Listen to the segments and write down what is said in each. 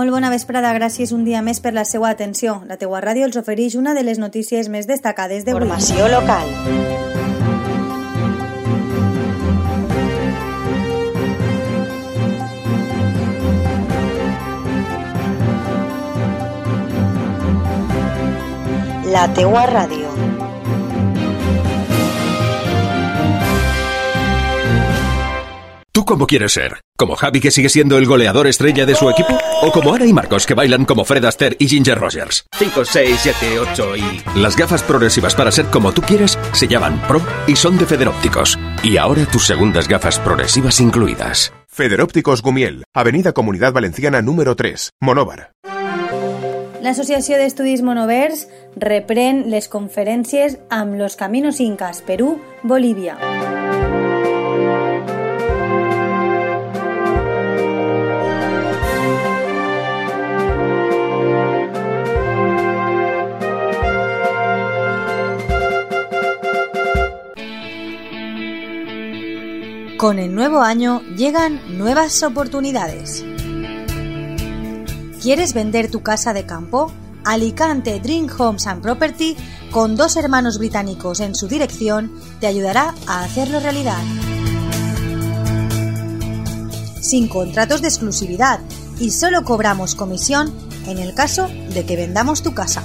Molt bona vesprada, gràcies un dia més per la seva atenció. La teua ràdio els ofereix una de les notícies més destacades d'avui. Formació local. La teua ràdio. Cómo quieres ser? ¿Como Javi que sigue siendo el goleador estrella de su equipo? ¿O como Ana y Marcos que bailan como Fred Astaire y Ginger Rogers? 5, 6, 7, 8 y... Las gafas progresivas para ser como tú quieres se llaman Pro y son de Federópticos. Y ahora tus segundas gafas progresivas incluidas. Federópticos Gumiel, Avenida Comunidad Valenciana número 3, Monóvar. L'Associació d'Estudis Monovers reprèn les conferències amb Los Caminos Incas, Perú, Bolívia. Con el nuevo año llegan nuevas oportunidades. ¿Quieres vender tu casa de campo? Alicante Dream Homes and Property, con dos hermanos británicos en su dirección, te ayudará a hacerlo realidad. Sin contratos de exclusividad y solo cobramos comisión en el caso de que vendamos tu casa.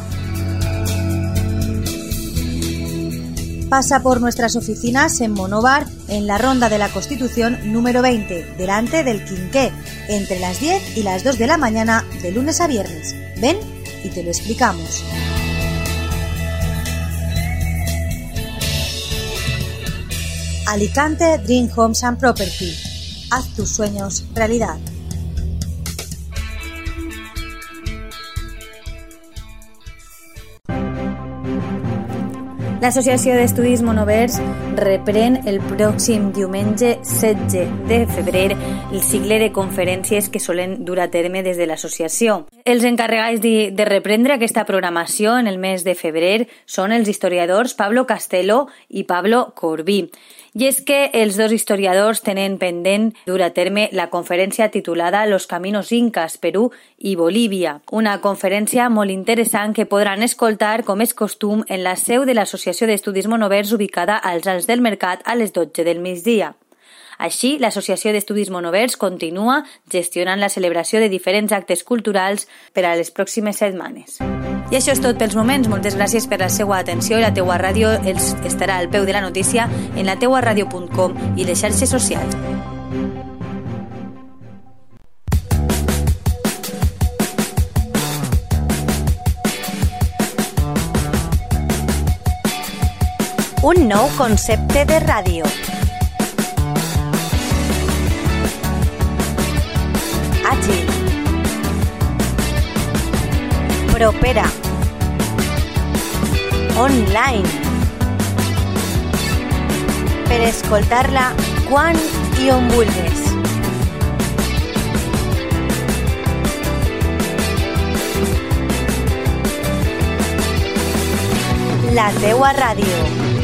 Pasa por nuestras oficinas en Monóvar, en la Ronda de la Constitución número 20, delante del Quinqué, entre las 10 y las 2 de la mañana, de lunes a viernes. Ven y te lo explicamos. Alicante Dream Homes and Property. Haz tus sueños realidad. L'Associació d'Estudis Monovers reprèn el pròxim diumenge 16 de febrer el cicle de conferències que solen dur a terme des de l'associació. Els encarregats de, de reprendre aquesta programació en el mes de febrer són els historiadors Pablo Castelo i Pablo Corbí. I és que els dos historiadors tenen pendent dur a terme la conferència titulada Los Caminos Incas, Perú i Bolívia, una conferència molt interessant que podran escoltar, com és costum, en la seu de l'Associació d'Estudis Monovers ubicada als Alts del Mercat a les 12 del migdia. Així, l'Associació d'Estudis Monovers continua gestionant la celebració de diferents actes culturals per a les pròximes setmanes. I això és tot pels moments. Moltes gràcies per la seva atenció i la teua ràdio els estarà al peu de la notícia en la teuaradio.com i les xarxes socials. Un nou concepte de ràdio. Propera. Online. Per escoltar-la quan i. La teua ràdio.